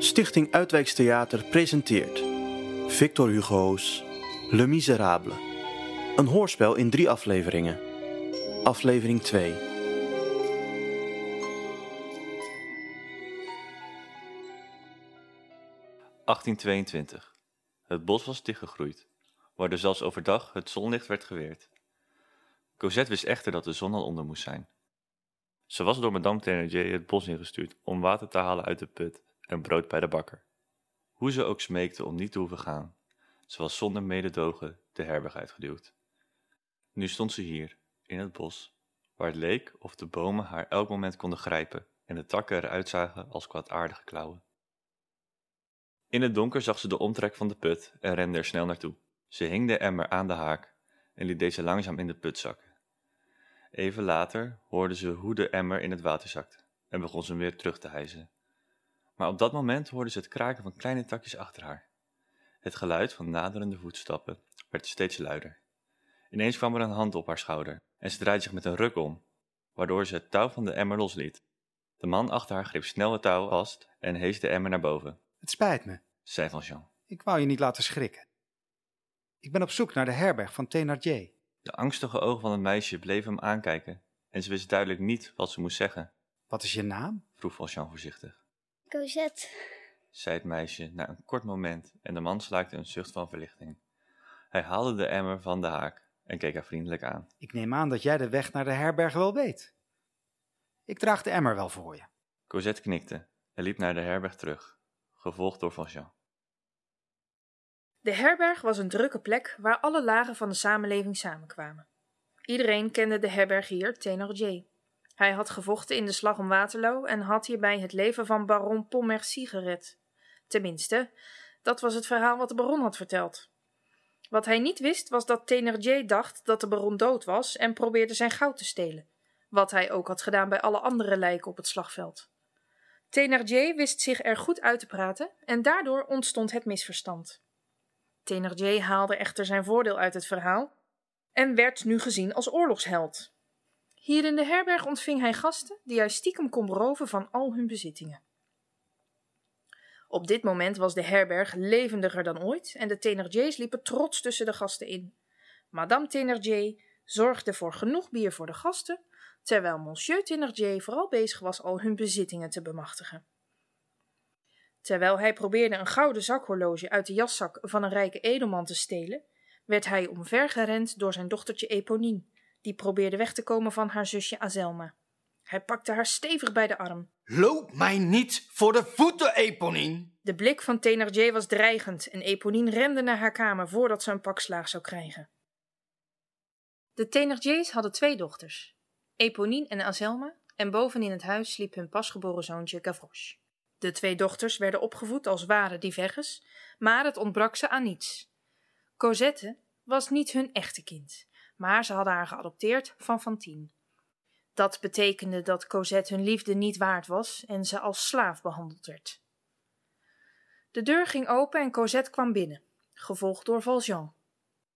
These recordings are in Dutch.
Stichting Uitwijkstheater presenteert Victor Hugo's Le Miserable. Een hoorspel in drie afleveringen. Aflevering 2. (1822). Het bos was dichtgegroeid, waardoor zelfs overdag het zonlicht werd geweerd. Cosette wist echter dat de zon al onder moest zijn. Ze was door madame Thénardier het bos ingestuurd om water te halen uit de put en brood bij de bakker. Hoe ze ook smeekte om niet te hoeven gaan, ze was zonder mededogen de herberg uitgeduwd. Nu stond ze hier, in het bos, waar het leek of de bomen haar elk moment konden grijpen en de takken eruit zagen als kwaadaardige klauwen. In het donker zag ze de omtrek van de put en rende er snel naartoe. Ze hing de emmer aan de haak en liet deze langzaam in de put zakken. Even later hoorde ze hoe de emmer in het water zakte en begon ze hem weer terug te hijsen. Maar op dat moment hoorde ze het kraken van kleine takjes achter haar. Het geluid van naderende voetstappen werd steeds luider. Ineens kwam er een hand op haar schouder en ze draaide zich met een ruk om, waardoor ze het touw van de emmer losliet. De man achter haar greep snel het touw vast en hees de emmer naar boven, Het spijt me. zei Valjean. Ik wou je niet laten schrikken. Ik ben op zoek naar de herberg van Thénardier. De angstige ogen van het meisje bleven hem aankijken en ze wist duidelijk niet wat ze moest zeggen, Wat is je naam? vroeg Valjean voorzichtig. Cosette, zei het meisje na een kort moment en de man slaakte een zucht van verlichting. Hij haalde de emmer van de haak en keek haar vriendelijk aan. Ik neem aan dat jij de weg naar de herberg wel weet. Ik draag de emmer wel voor je. Cosette knikte en liep naar de herberg terug, gevolgd door Valjean. De herberg was een drukke plek waar alle lagen van de samenleving samenkwamen. Iedereen kende de herbergier Thénardier. Hij had gevochten in de slag om Waterloo en had hierbij het leven van baron Pontmercy gered. Tenminste, dat was het verhaal wat de baron had verteld. Wat hij niet wist was dat Thénardier dacht dat de baron dood was en probeerde zijn goud te stelen, wat hij ook had gedaan bij alle andere lijken op het slagveld. Thénardier wist zich er goed uit te praten en daardoor ontstond het misverstand. Thénardier haalde echter zijn voordeel uit het verhaal en werd nu gezien als oorlogsheld. Hier in de herberg ontving hij gasten die hij stiekem kon beroven van al hun bezittingen. Op dit moment was de herberg levendiger dan ooit en de Thénardiers liepen trots tussen de gasten in. Madame Thénardier zorgde voor genoeg bier voor de gasten, terwijl Monsieur Thénardier vooral bezig was al hun bezittingen te bemachtigen. Terwijl hij probeerde een gouden zakhorloge uit de jaszak van een rijke edelman te stelen, werd hij omvergerend door zijn dochtertje Eponine, die probeerde weg te komen van haar zusje Azelma. Hij pakte haar stevig bij de arm. Loop mij niet voor de voeten, Eponine. De blik van Thénardier was dreigend en Eponine rende naar haar kamer voordat ze een pak slaag zou krijgen. De Thénardiers hadden twee dochters, Eponine en Azelma, en boven in het huis sliep hun pasgeboren zoontje Gavroche. De twee dochters werden opgevoed als ware diverges, maar het ontbrak ze aan niets. Cosette was niet hun echte kind, maar ze hadden haar geadopteerd van Fantine. Dat betekende dat Cosette hun liefde niet waard was en ze als slaaf behandeld werd. De deur ging open en Cosette kwam binnen, gevolgd door Valjean.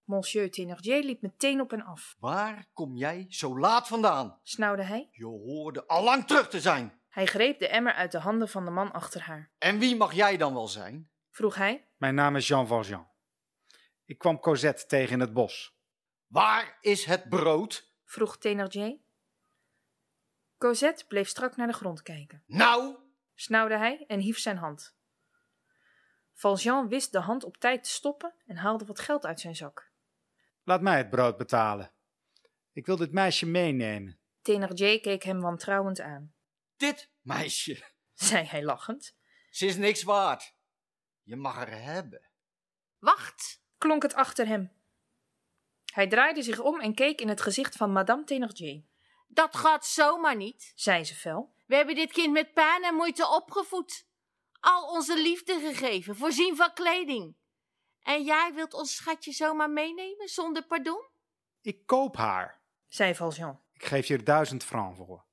Monsieur Thénardier liep meteen op hen af. Waar kom jij zo laat vandaan? Snauwde hij. Je hoorde al lang terug te zijn. Hij greep de emmer uit de handen van de man achter haar. En wie mag jij dan wel zijn? Vroeg hij. Mijn naam is Jean Valjean. Ik kwam Cosette tegen in het bos. Waar is het brood? Vroeg Thénardier. Cosette bleef strak naar de grond kijken. Nou, Snauwde hij en hief zijn hand. Valjean wist de hand op tijd te stoppen en haalde wat geld uit zijn zak. Laat mij het brood betalen. Ik wil dit meisje meenemen. Thénardier keek hem wantrouwend aan. dit meisje, Zei hij lachend. ze is niks waard. Je mag haar hebben. Wacht, Klonk het achter hem. Hij draaide zich om en keek in het gezicht van Madame Thénardier. dat gaat zomaar niet. Zei ze fel. We hebben dit kind met pijn en moeite opgevoed. Al onze liefde gegeven, voorzien van kleding. En jij wilt ons schatje zomaar meenemen zonder pardon? Ik koop haar. Zei Valjean. Ik geef je er duizend francs voor.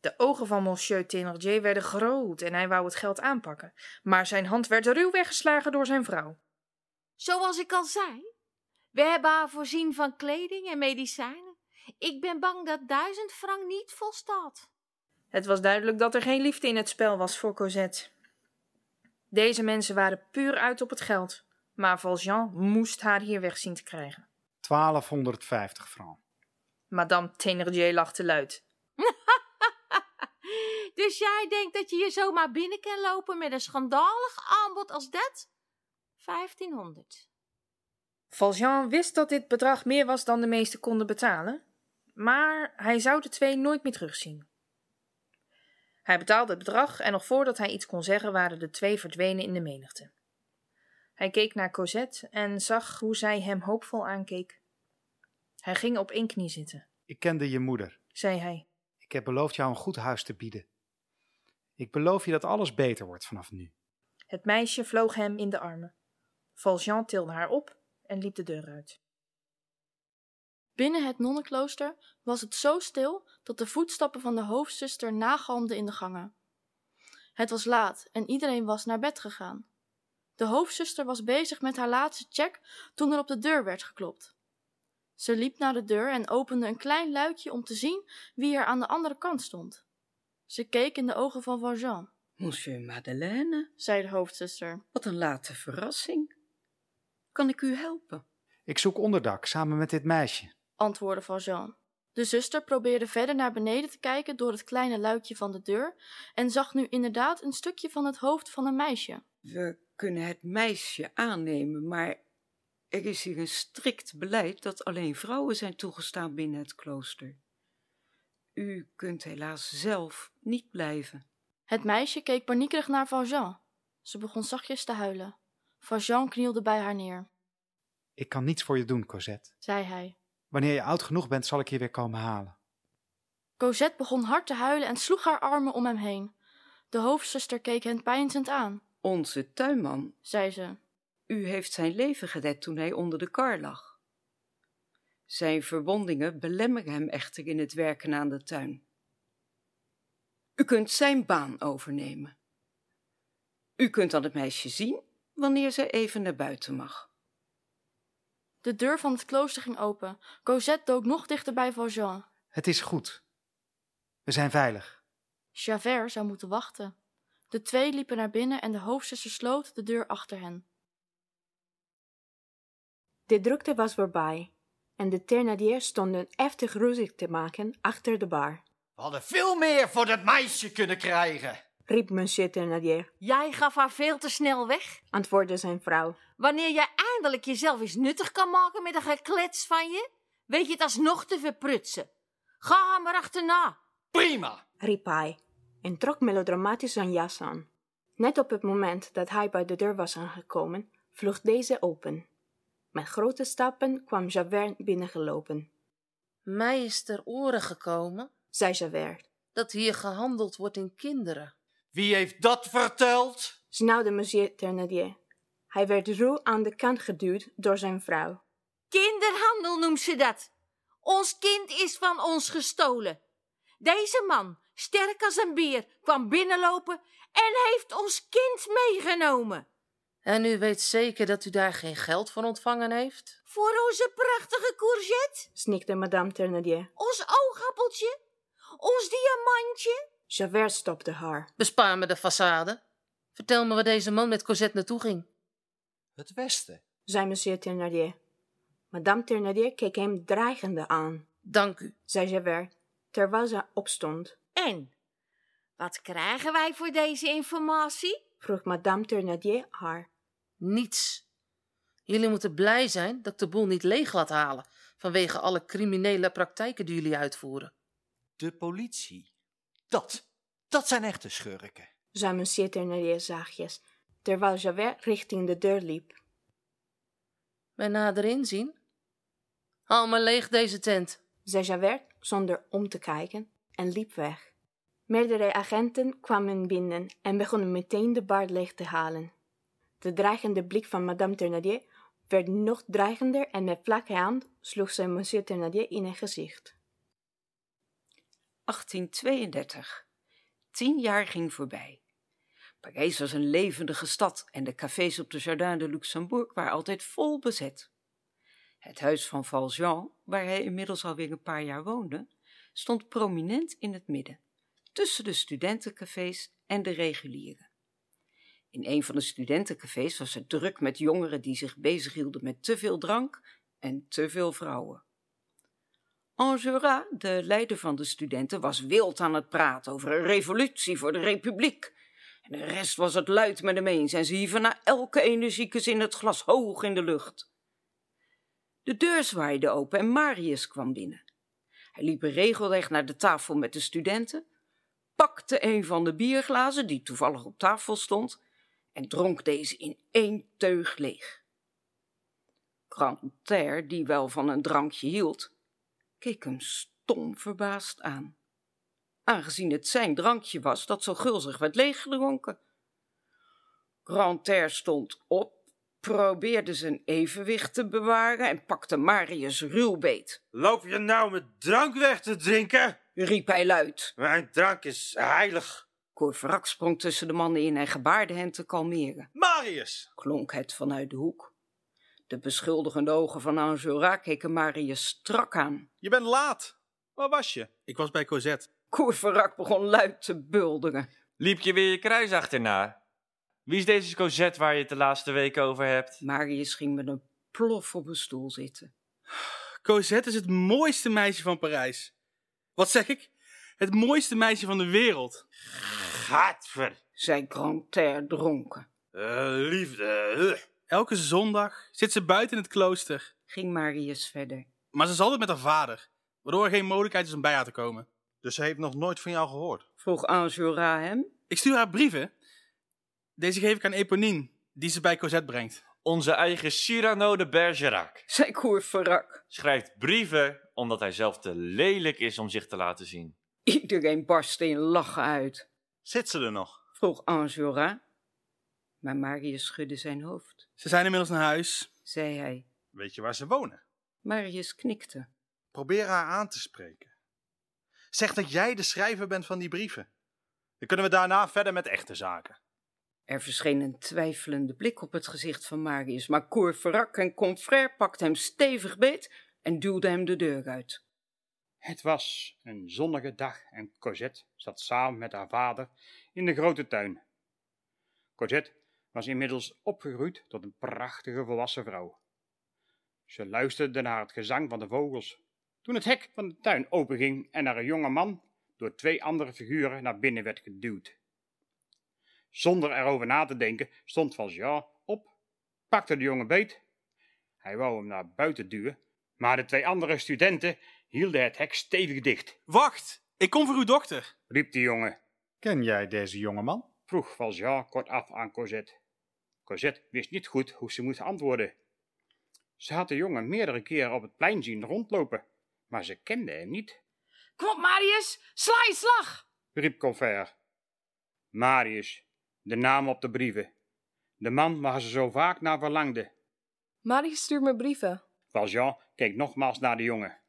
De ogen van Monsieur Thénardier werden groot en hij wou het geld aanpakken. Maar zijn hand werd ruw weggeslagen door zijn vrouw. Zoals ik al zei, we hebben haar voorzien van kleding en medicijnen. Ik ben bang dat duizend frank niet volstaat. Het was duidelijk dat er geen liefde in het spel was voor Cosette. Deze mensen waren puur uit op het geld, maar Valjean moest haar hier weg zien te krijgen. 1250 francs. Madame Thénardier lachte luid. Dus jij denkt dat je hier zomaar binnen kan lopen met een schandalig aanbod als dat? 1500. Valjean wist dat dit bedrag meer was dan de meesten konden betalen, maar hij zou de twee nooit meer terugzien. Hij betaalde het bedrag en nog voordat hij iets kon zeggen waren de twee verdwenen in de menigte. Hij keek naar Cosette en zag hoe zij hem hoopvol aankeek. Hij ging op één knie zitten, Ik kende je moeder. zei hij. Ik heb beloofd jou een goed huis te bieden. Ik beloof je dat alles beter wordt vanaf nu. Het meisje vloog hem in de armen. Valjean tilde haar op en liep de deur uit. Binnen het nonnenklooster was het zo stil dat de voetstappen van de hoofdzuster nagalmden in de gangen. Het was laat en iedereen was naar bed gegaan. De hoofdzuster was bezig met haar laatste check toen er op de deur werd geklopt. Ze liep naar de deur en opende een klein luikje om te zien wie er aan de andere kant stond. Ze keek in de ogen van Valjean, Monsieur Madeleine, zei de hoofdzuster. wat een late verrassing. Kan ik u helpen? Ik zoek onderdak samen met dit meisje. antwoordde Valjean. De zuster probeerde verder naar beneden te kijken door het kleine luikje van de deur en zag nu inderdaad een stukje van het hoofd van een meisje. We kunnen het meisje aannemen, maar er is hier een strikt beleid dat alleen vrouwen zijn toegestaan binnen het klooster. U kunt helaas zelf niet blijven. Het meisje keek paniekerig naar Valjean. Ze begon zachtjes te huilen. Valjean knielde bij haar neer. Ik kan niets voor je doen, Cosette. Zei hij. Wanneer je oud genoeg bent, zal ik je weer komen halen. Cosette begon hard te huilen en sloeg haar armen om hem heen. De hoofdzuster keek hen peinzend aan. Onze tuinman, Zei ze. u heeft zijn leven gered toen hij onder de kar lag. Zijn verwondingen belemmeren hem echter in het werken aan de tuin. U kunt zijn baan overnemen. U kunt dan het meisje zien wanneer zij even naar buiten mag. De deur van het klooster ging open. Cosette dook nog dichter bij Valjean. Het is goed. We zijn veilig. Javert zou moeten wachten. De twee liepen naar binnen en de hoofdzuster sloot de deur achter hen. De drukte was voorbij en de Thénardiers stonden heftig ruzie te maken achter de bar. We hadden veel meer voor dat meisje kunnen krijgen. Riep monsieur Thénardier, Jij gaf haar veel te snel weg. antwoordde zijn vrouw. Wanneer jij eindelijk jezelf eens nuttig kan maken met een geklets van je, weet je het alsnog te verprutsen. Ga haar maar achterna. Prima. riep hij en trok melodramatisch zijn jas aan. Net op het moment dat hij bij de deur was aangekomen, vloog deze open. Met grote stappen kwam Javert binnengelopen. Mij is ter oren gekomen Zei Javert, dat hier gehandeld wordt in kinderen. Wie heeft dat verteld? snauwde monsieur Thénardier. Hij werd ruw aan de kant geduwd door zijn vrouw. Kinderhandel noemt ze dat. Ons kind is van ons gestolen. Deze man, sterk als een beer, kwam binnenlopen en heeft ons kind meegenomen. En u weet zeker dat u daar geen geld voor ontvangen heeft? Voor onze prachtige courgette, snikte madame Thénardier. ons oogappeltje, ons diamantje. Javert stopte haar. Bespaar me de façade. Vertel me waar deze man met Cosette naartoe ging. Het Westen. zei monsieur Thénardier. Madame Thénardier keek hem dreigende aan, Dank u. zei Javert, terwijl ze opstond. En, wat krijgen wij voor deze informatie? Vroeg madame Thénardier haar. Niets. Jullie moeten blij zijn dat ik de boel niet leeg laat halen vanwege alle criminele praktijken die jullie uitvoeren. De politie. Dat. Dat zijn echte schurken. zei monsieur Thénardier zachtjes, terwijl Javert richting de deur liep. Bij nader inzien. Haal maar leeg deze tent. zei Javert zonder om te kijken en liep weg. Meerdere agenten kwamen binnen en begonnen meteen de bar leeg te halen. De dreigende blik van madame Thénardier werd nog dreigender en met vlakke hand sloeg zij monsieur Thénardier in het gezicht. 1832. Tien jaar ging voorbij. Parijs was een levendige stad en de cafés op de Jardin de Luxembourg waren altijd vol bezet. Het huis van Valjean, waar hij inmiddels alweer een paar jaar woonde, stond prominent in het midden, tussen de studentencafés en de reguliere. In een van de studentencafés was het druk met jongeren die zich bezighielden met te veel drank en te veel vrouwen. Enjolras, de leider van de studenten, was wild aan het praten over een revolutie voor de republiek. En de rest was het luid met hem eens en ze hieven na elke energieke zin het glas hoog in de lucht. De deur zwaaide open en Marius kwam binnen. Hij liep regelrecht naar de tafel met de studenten, pakte een van de bierglazen die toevallig op tafel stond en dronk deze in één teug leeg. Grantaire, die wel van een drankje hield, keek hem stom verbaasd aan, aangezien het zijn drankje was dat zo gulzig werd leeggedronken. Grantaire stond op, probeerde zijn evenwicht te bewaren en pakte Marius ruw beet. Loop je nou met drank weg te drinken? riep hij luid. Mijn drank is heilig. Courfeyrac sprong tussen de mannen in en gebaarde hen te kalmeren. Marius! klonk het vanuit de hoek. De beschuldigende ogen van Enjolras keken Marius strak aan. Je bent laat. Waar was je? Ik was bij Cosette. Courfeyrac begon luid te bulderen. Liep je weer je kruis achterna? Wie is deze Cosette waar je het de laatste weken over hebt? Marius ging met een plof op een stoel zitten. Cosette is het mooiste meisje van Parijs. Wat zeg ik? Het mooiste meisje van de wereld. Gadver. zei Grantaire dronken. Uh, liefde. Elke zondag zit ze buiten in het klooster. Ging Marius verder. Maar ze is altijd met haar vader, waardoor er geen mogelijkheid is om bij haar te komen. Dus ze heeft nog nooit van jou gehoord? Vroeg Enjolras hem. Ik stuur haar brieven. Deze geef ik aan Eponine, die ze bij Cosette brengt. Onze eigen Cyrano de Bergerac. zei Courfeyrac. Schrijft brieven omdat hij zelf te lelijk is om zich te laten zien. Iedereen barstte in lachen uit. Zit ze er nog? Vroeg Enjolras. Maar Marius schudde zijn hoofd. Ze zijn inmiddels naar huis, zei hij. Weet je waar ze wonen? Marius knikte. Probeer haar aan te spreken. Zeg dat jij de schrijver bent van die brieven. Dan kunnen we daarna verder met echte zaken. Er verscheen een twijfelende blik op het gezicht van Marius, maar Courfeyrac en Confrère pakten hem stevig beet en duwden hem de deur uit. Het was een zonnige dag en Cosette zat samen met haar vader in de grote tuin. Cosette was inmiddels opgegroeid tot een prachtige volwassen vrouw. Ze luisterde naar het gezang van de vogels. Toen het hek van de tuin openging en er een jonge man door twee andere figuren naar binnen werd geduwd. Zonder erover na te denken stond Valjean op, pakte de jongen beet. Hij wou hem naar buiten duwen, maar de twee andere studenten hielden het hek stevig dicht. Wacht, ik kom voor uw dochter, riep de jongen. Ken jij deze jongeman? vroeg Valjean kortaf aan Cosette. Cosette wist niet goed hoe ze moest antwoorden. Ze had de jongen meerdere keren op het plein zien rondlopen, maar ze kende hem niet. Kom op, Marius, sla je slag! riep Confer. Marius, de naam op de brieven. De man waar ze zo vaak naar verlangde. Marius stuurt me brieven. Valjean keek nogmaals naar de jongen.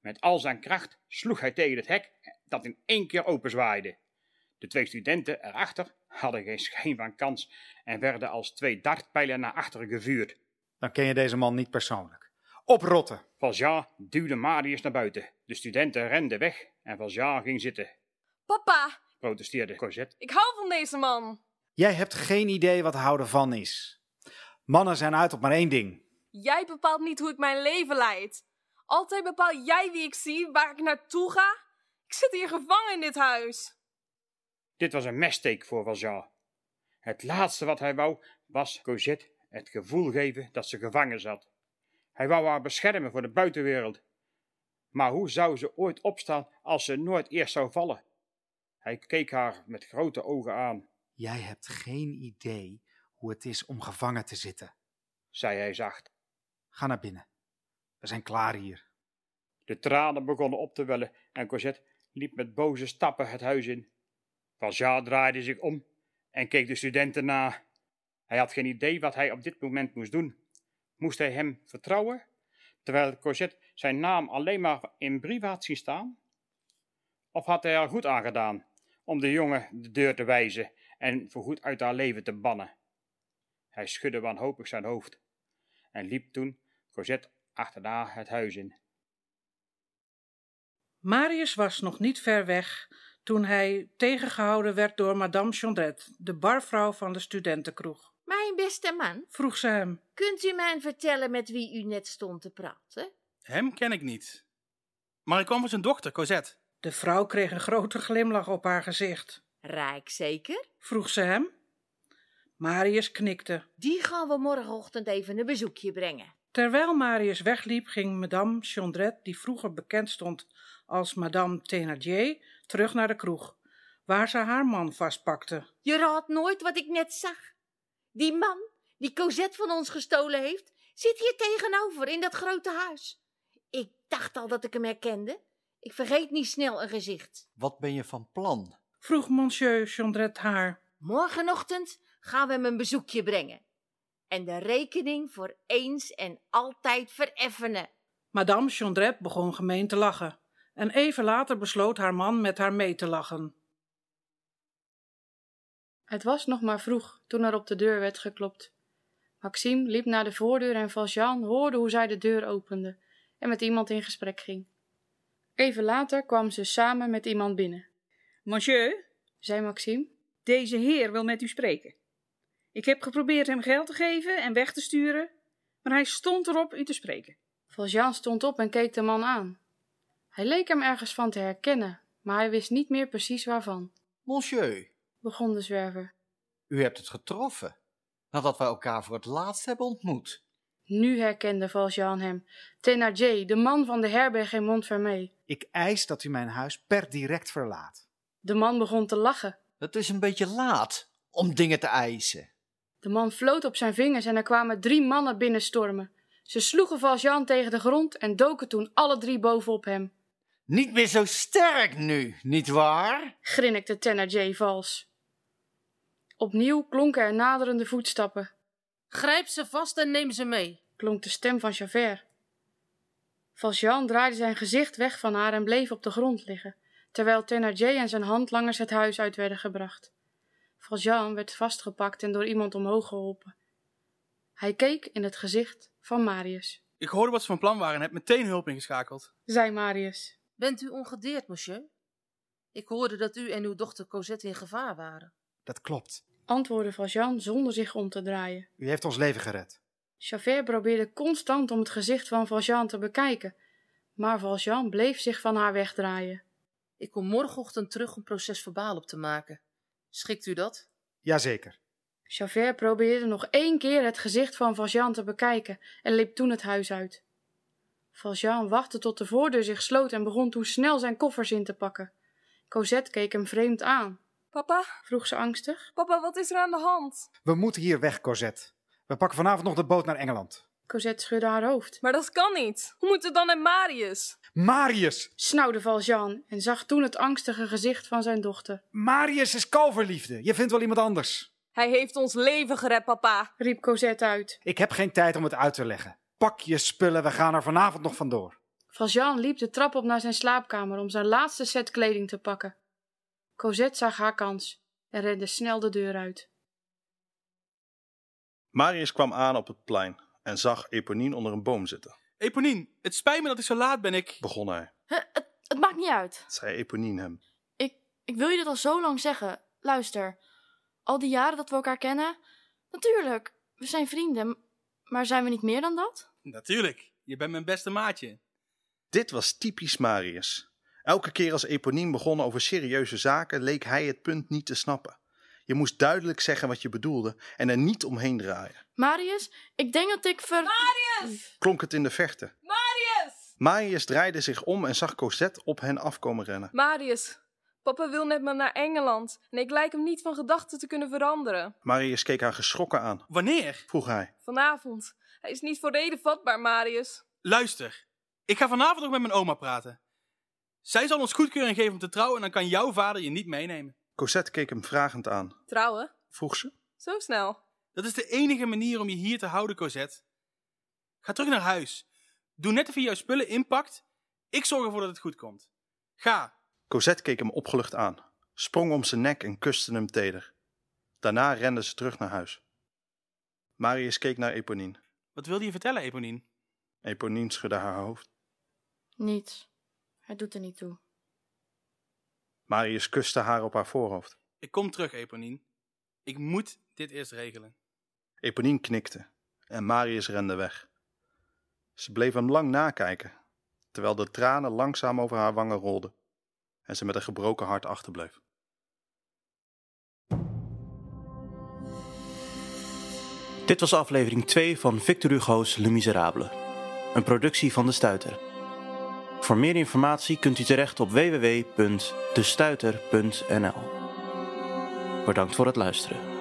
Met al zijn kracht sloeg hij tegen het hek dat in één keer openzwaaide. De twee studenten erachter hadden geen schijn van kans en werden als twee dartpijlen naar achteren gevuurd. Dan ken je deze man niet persoonlijk. Oprotten! Valjean duwde Marius naar buiten. De studenten renden weg en Valjean ging zitten. Papa, Protesteerde Cosette. ik hou van deze man. Jij hebt geen idee wat houden van is. Mannen zijn uit op maar één ding. Jij bepaalt niet hoe ik mijn leven leid. Altijd bepaal jij wie ik zie, waar ik naartoe ga. Ik zit hier gevangen in dit huis. Dit was een messteek voor Valjean. Het laatste wat hij wou, was Cosette het gevoel geven dat ze gevangen zat. Hij wou haar beschermen voor de buitenwereld. Maar hoe zou ze ooit opstaan als ze nooit eerst zou vallen? Hij keek haar met grote ogen aan. Jij hebt geen idee hoe het is om gevangen te zitten, zei hij zacht. Ga naar binnen. We zijn klaar hier. De tranen begonnen op te wellen en Cosette liep met boze stappen het huis in. Valjean draaide zich om en keek de studenten na. Hij had geen idee wat hij op dit moment moest doen. Moest hij hem vertrouwen, terwijl Cosette zijn naam alleen maar in brieven had zien staan? Of had hij er goed aan gedaan om de jongen de deur te wijzen en voorgoed uit haar leven te bannen? Hij schudde wanhopig zijn hoofd en liep toen Cosette achterna het huis in. Marius was nog niet ver weg toen hij tegengehouden werd door madame Jondrette, de barvrouw van de studentenkroeg. Mijn beste man, Vroeg ze hem. kunt u mij vertellen met wie u net stond te praten? Hem ken ik niet. Maar ik kwam van zijn dochter, Cosette. De vrouw kreeg een grote glimlach op haar gezicht. Rijk zeker? Vroeg ze hem. Marius knikte. Die gaan we morgenochtend even een bezoekje brengen. Terwijl Marius wegliep, ging madame Jondrette, die vroeger bekend stond als madame Thénardier, terug naar de kroeg, waar ze haar man vastpakte. Je raadt nooit wat ik net zag. Die man, die Cosette van ons gestolen heeft, zit hier tegenover in dat grote huis. Ik dacht al dat ik hem herkende. Ik vergeet niet snel een gezicht. Wat ben je van plan? Vroeg monsieur Jondrette haar. Morgenochtend gaan we hem een bezoekje brengen. En de rekening voor eens en altijd vereffenen. Madame Jondrette begon gemeen te lachen. En even later besloot haar man met haar mee te lachen. Het was nog maar vroeg toen er op de deur werd geklopt. Maxime liep naar de voordeur en Valjean hoorde hoe zij de deur opende en met iemand in gesprek ging. Even later kwam ze samen met iemand binnen. Monsieur, zei Maxime, deze heer wil met u spreken. Ik heb geprobeerd hem geld te geven en weg te sturen, maar hij stond erop u te spreken. Valjean stond op en keek de man aan. Hij leek hem ergens van te herkennen, maar hij wist niet meer precies waarvan. Monsieur, Begon de zwerver. u hebt het getroffen. Nadat wij elkaar voor het laatst hebben ontmoet. Nu herkende Valjean hem. Thénardier, de man van de herberg in Montfermeil. Ik eis dat u mijn huis per direct verlaat. De man begon te lachen. Het is een beetje laat om dingen te eisen. De man floot op zijn vingers en er kwamen drie mannen binnenstormen. Ze sloegen Valjean tegen de grond en doken toen alle drie bovenop hem. Niet meer zo sterk nu, nietwaar? grinnikte Thénardier vals. Opnieuw klonken er naderende voetstappen. Grijp ze vast en neem ze mee, klonk de stem van Javert. Valjean draaide zijn gezicht weg van haar en bleef op de grond liggen, terwijl Thénardier en zijn handlangers het huis uit werden gebracht. Valjean werd vastgepakt en door iemand omhoog geholpen. Hij keek in het gezicht van Marius. Ik hoorde wat ze van plan waren en heb meteen hulp ingeschakeld. Zei Marius. Bent u ongedeerd, monsieur? Ik hoorde dat u en uw dochter Cosette in gevaar waren. Dat klopt. Antwoordde Valjean zonder zich om te draaien. U heeft ons leven gered. Javert probeerde constant om het gezicht van Valjean te bekijken, maar Valjean bleef zich van haar wegdraaien. Ik kom morgenochtend terug om proces verbaal op te maken. Schikt u dat? Jazeker. Javert probeerde nog één keer het gezicht van Valjean te bekijken en liep toen het huis uit. Valjean wachtte tot de voordeur zich sloot en begon toen snel zijn koffers in te pakken. Cosette keek hem vreemd aan. Papa? vroeg ze angstig. Papa, wat is er aan de hand? We moeten hier weg, Cosette. We pakken vanavond nog de boot naar Engeland. Cosette schudde haar hoofd. Maar dat kan niet. Hoe moet het dan met Marius? Marius! snauwde Valjean en zag toen het angstige gezicht van zijn dochter. Marius is kalverliefde. Je vindt wel iemand anders. Hij heeft ons leven gered, papa, riep Cosette uit. Ik heb geen tijd om het uit te leggen. Pak je spullen, we gaan er vanavond nog vandoor. Valjean liep de trap op naar zijn slaapkamer om zijn laatste set kleding te pakken. Cosette zag haar kans en rende snel de deur uit. Marius kwam aan op het plein en zag Eponine onder een boom zitten. Eponine, het spijt me dat ik zo laat ben. Ik begon hij. Het, het maakt niet uit. Zei Eponine hem. Ik, ik wil je dit al zo lang zeggen. Luister, al die jaren dat we elkaar kennen, natuurlijk, we zijn vrienden, maar zijn we niet meer dan dat? Natuurlijk, je bent mijn beste maatje. Dit was typisch Marius. Elke keer als Eponine begon over serieuze zaken, leek hij het punt niet te snappen. Je moest duidelijk zeggen wat je bedoelde en er niet omheen draaien. Marius, ik denk dat ik ver... Marius! Klonk het in de verte. Marius! Marius draaide zich om en zag Cosette op hen afkomen rennen. Marius, papa wil net maar naar Engeland en ik lijk hem niet van gedachten te kunnen veranderen. Marius keek haar geschrokken aan. Wanneer? Vroeg hij. Vanavond. Hij is niet voor reden vatbaar, Marius. Luister, ik ga vanavond nog met mijn oma praten. Zij zal ons goedkeuring geven om te trouwen en dan kan jouw vader je niet meenemen. Cosette keek hem vragend aan. Trouwen? Vroeg ze. Zo snel. Dat is de enige manier om je hier te houden, Cosette. Ga terug naar huis. Doe net of je jouw spullen inpakt. Ik zorg ervoor dat het goed komt. Ga. Cosette keek hem opgelucht aan, sprong om zijn nek en kuste hem teder. Daarna rende ze terug naar huis. Marius keek naar Eponine. Wat wilde je vertellen, Eponine? Eponine schudde haar hoofd. Niets. Het doet er niet toe. Marius kuste haar op haar voorhoofd. Ik kom terug, Eponine. Ik moet dit eerst regelen. Eponine knikte en Marius rende weg. Ze bleef hem lang nakijken, terwijl de tranen langzaam over haar wangen rolden en ze met een gebroken hart achterbleef. Dit was aflevering 2 van Victor Hugo's Le Miserable, een productie van De Stuiter. Voor meer informatie kunt u terecht op www.destuiter.nl. Bedankt voor het luisteren.